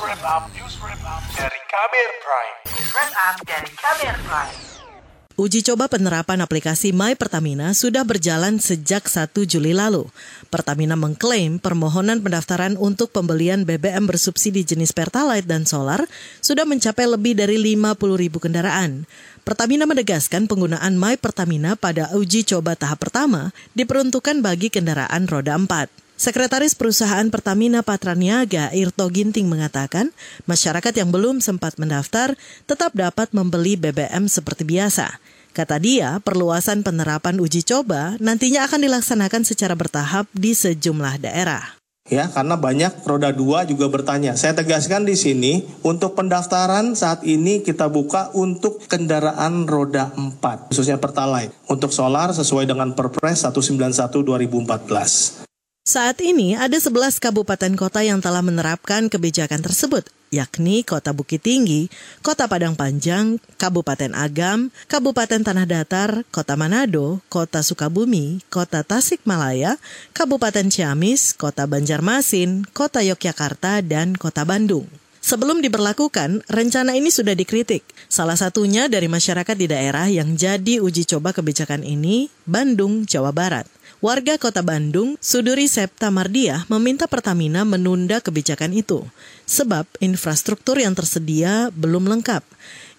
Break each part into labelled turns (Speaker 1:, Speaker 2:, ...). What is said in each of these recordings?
Speaker 1: wrap up, news wrap dari Kamer Prime.
Speaker 2: News wrap dari Kamer Prime.
Speaker 3: Uji coba penerapan aplikasi My Pertamina sudah berjalan sejak 1 Juli lalu. Pertamina mengklaim permohonan pendaftaran untuk pembelian BBM bersubsidi jenis Pertalite dan solar sudah mencapai lebih dari 50 ribu kendaraan. Pertamina menegaskan penggunaan My Pertamina pada uji coba tahap pertama diperuntukkan bagi kendaraan roda 4. Sekretaris Perusahaan Pertamina Patraniaga Irto Ginting mengatakan, masyarakat yang belum sempat mendaftar tetap dapat membeli BBM seperti biasa. Kata dia, perluasan penerapan uji coba nantinya akan dilaksanakan secara bertahap di sejumlah daerah.
Speaker 4: Ya, karena banyak roda dua juga bertanya. Saya tegaskan di sini, untuk pendaftaran saat ini kita buka untuk kendaraan roda 4, khususnya Pertalite. Untuk solar sesuai dengan Perpres 191 2014.
Speaker 3: Saat ini ada 11 kabupaten kota yang telah menerapkan kebijakan tersebut, yakni Kota Bukit Tinggi, Kota Padang Panjang, Kabupaten Agam, Kabupaten Tanah Datar, Kota Manado, Kota Sukabumi, Kota Tasikmalaya, Kabupaten Ciamis, Kota Banjarmasin, Kota Yogyakarta, dan Kota Bandung. Sebelum diberlakukan, rencana ini sudah dikritik. Salah satunya dari masyarakat di daerah yang jadi uji coba kebijakan ini, Bandung, Jawa Barat. Warga Kota Bandung, Suduri Septa Mardiah, meminta Pertamina menunda kebijakan itu, sebab infrastruktur yang tersedia belum lengkap.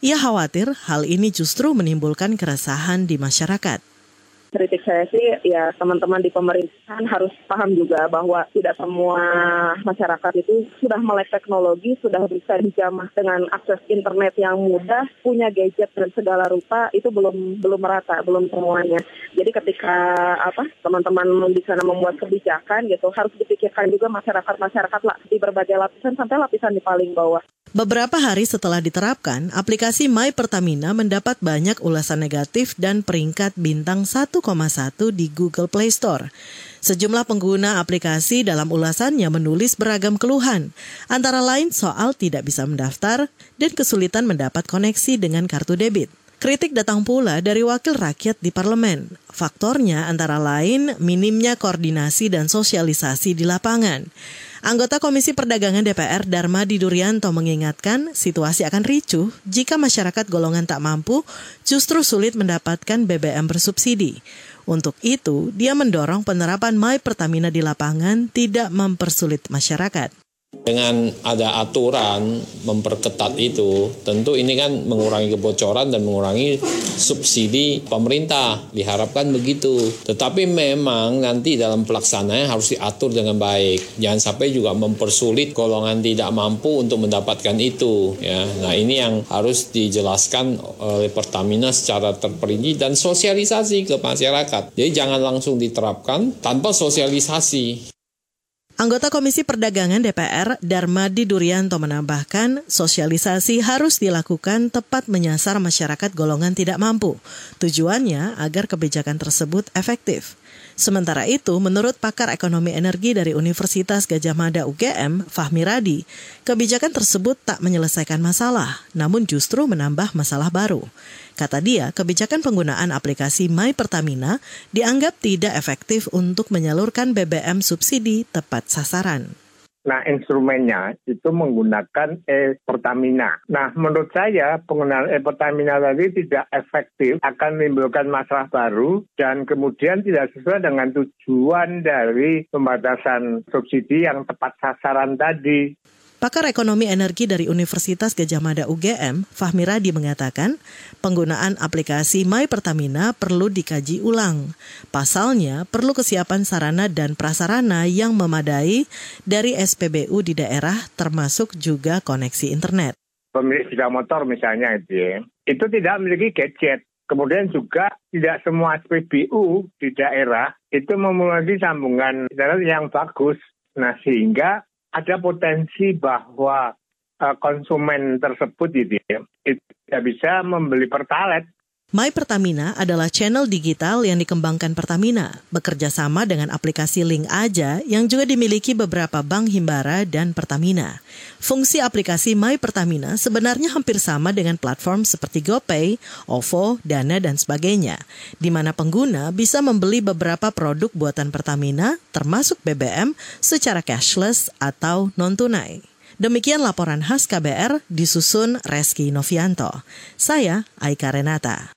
Speaker 3: Ia khawatir hal ini justru menimbulkan keresahan di masyarakat
Speaker 5: kritik saya sih ya teman-teman di pemerintahan harus paham juga bahwa tidak semua masyarakat itu sudah melek teknologi, sudah bisa dijamah dengan akses internet yang mudah, punya gadget dan segala rupa itu belum belum merata, belum semuanya. Jadi ketika apa teman-teman di sana membuat kebijakan gitu harus dipikirkan juga masyarakat-masyarakat lah di berbagai lapisan sampai lapisan di paling bawah.
Speaker 3: Beberapa hari setelah diterapkan, aplikasi My Pertamina mendapat banyak ulasan negatif dan peringkat bintang 1,1 di Google Play Store. Sejumlah pengguna aplikasi dalam ulasannya menulis beragam keluhan, antara lain soal tidak bisa mendaftar dan kesulitan mendapat koneksi dengan kartu debit. Kritik datang pula dari wakil rakyat di parlemen. Faktornya antara lain minimnya koordinasi dan sosialisasi di lapangan. Anggota Komisi Perdagangan DPR Darmadi Durianto mengingatkan situasi akan ricuh jika masyarakat golongan tak mampu justru sulit mendapatkan BBM bersubsidi. Untuk itu, dia mendorong penerapan My Pertamina di lapangan tidak mempersulit masyarakat.
Speaker 6: Dengan ada aturan memperketat itu, tentu ini kan mengurangi kebocoran dan mengurangi subsidi pemerintah. Diharapkan begitu. Tetapi memang nanti dalam pelaksanaannya harus diatur dengan baik. Jangan sampai juga mempersulit golongan tidak mampu untuk mendapatkan itu. Ya, nah ini yang harus dijelaskan oleh Pertamina secara terperinci dan sosialisasi ke masyarakat. Jadi jangan langsung diterapkan tanpa sosialisasi.
Speaker 3: Anggota Komisi Perdagangan DPR Darmadi Durianto menambahkan, sosialisasi harus dilakukan tepat menyasar masyarakat golongan tidak mampu. Tujuannya agar kebijakan tersebut efektif. Sementara itu, menurut pakar ekonomi energi dari Universitas Gajah Mada UGM, Fahmi Radi, kebijakan tersebut tak menyelesaikan masalah, namun justru menambah masalah baru. Kata dia, kebijakan penggunaan aplikasi My Pertamina dianggap tidak efektif untuk menyalurkan BBM subsidi tepat sasaran.
Speaker 7: Nah, instrumennya itu menggunakan e-Pertamina. Nah, menurut saya penggunaan e-Pertamina tadi tidak efektif, akan menimbulkan masalah baru, dan kemudian tidak sesuai dengan tujuan dari pembatasan subsidi yang tepat sasaran tadi.
Speaker 3: Pakar Ekonomi Energi dari Universitas Gajah Mada UGM, Fahmi Radi mengatakan, penggunaan aplikasi My Pertamina perlu dikaji ulang. Pasalnya, perlu kesiapan sarana dan prasarana yang memadai dari SPBU di daerah termasuk juga koneksi internet.
Speaker 7: Pemilik sepeda motor misalnya itu ya, itu tidak memiliki gadget. Kemudian juga tidak semua SPBU di daerah itu memiliki sambungan internet yang bagus. Nah, sehingga ada potensi bahwa uh, konsumen tersebut gitu ya, itu tidak bisa membeli pertalite
Speaker 3: My Pertamina adalah channel digital yang dikembangkan Pertamina, bekerja sama dengan aplikasi Link Aja yang juga dimiliki beberapa bank Himbara dan Pertamina. Fungsi aplikasi My Pertamina sebenarnya hampir sama dengan platform seperti GoPay, OVO, Dana, dan sebagainya, di mana pengguna bisa membeli beberapa produk buatan Pertamina, termasuk BBM, secara cashless atau non-tunai. Demikian laporan khas KBR disusun Reski Novianto. Saya Aika Renata.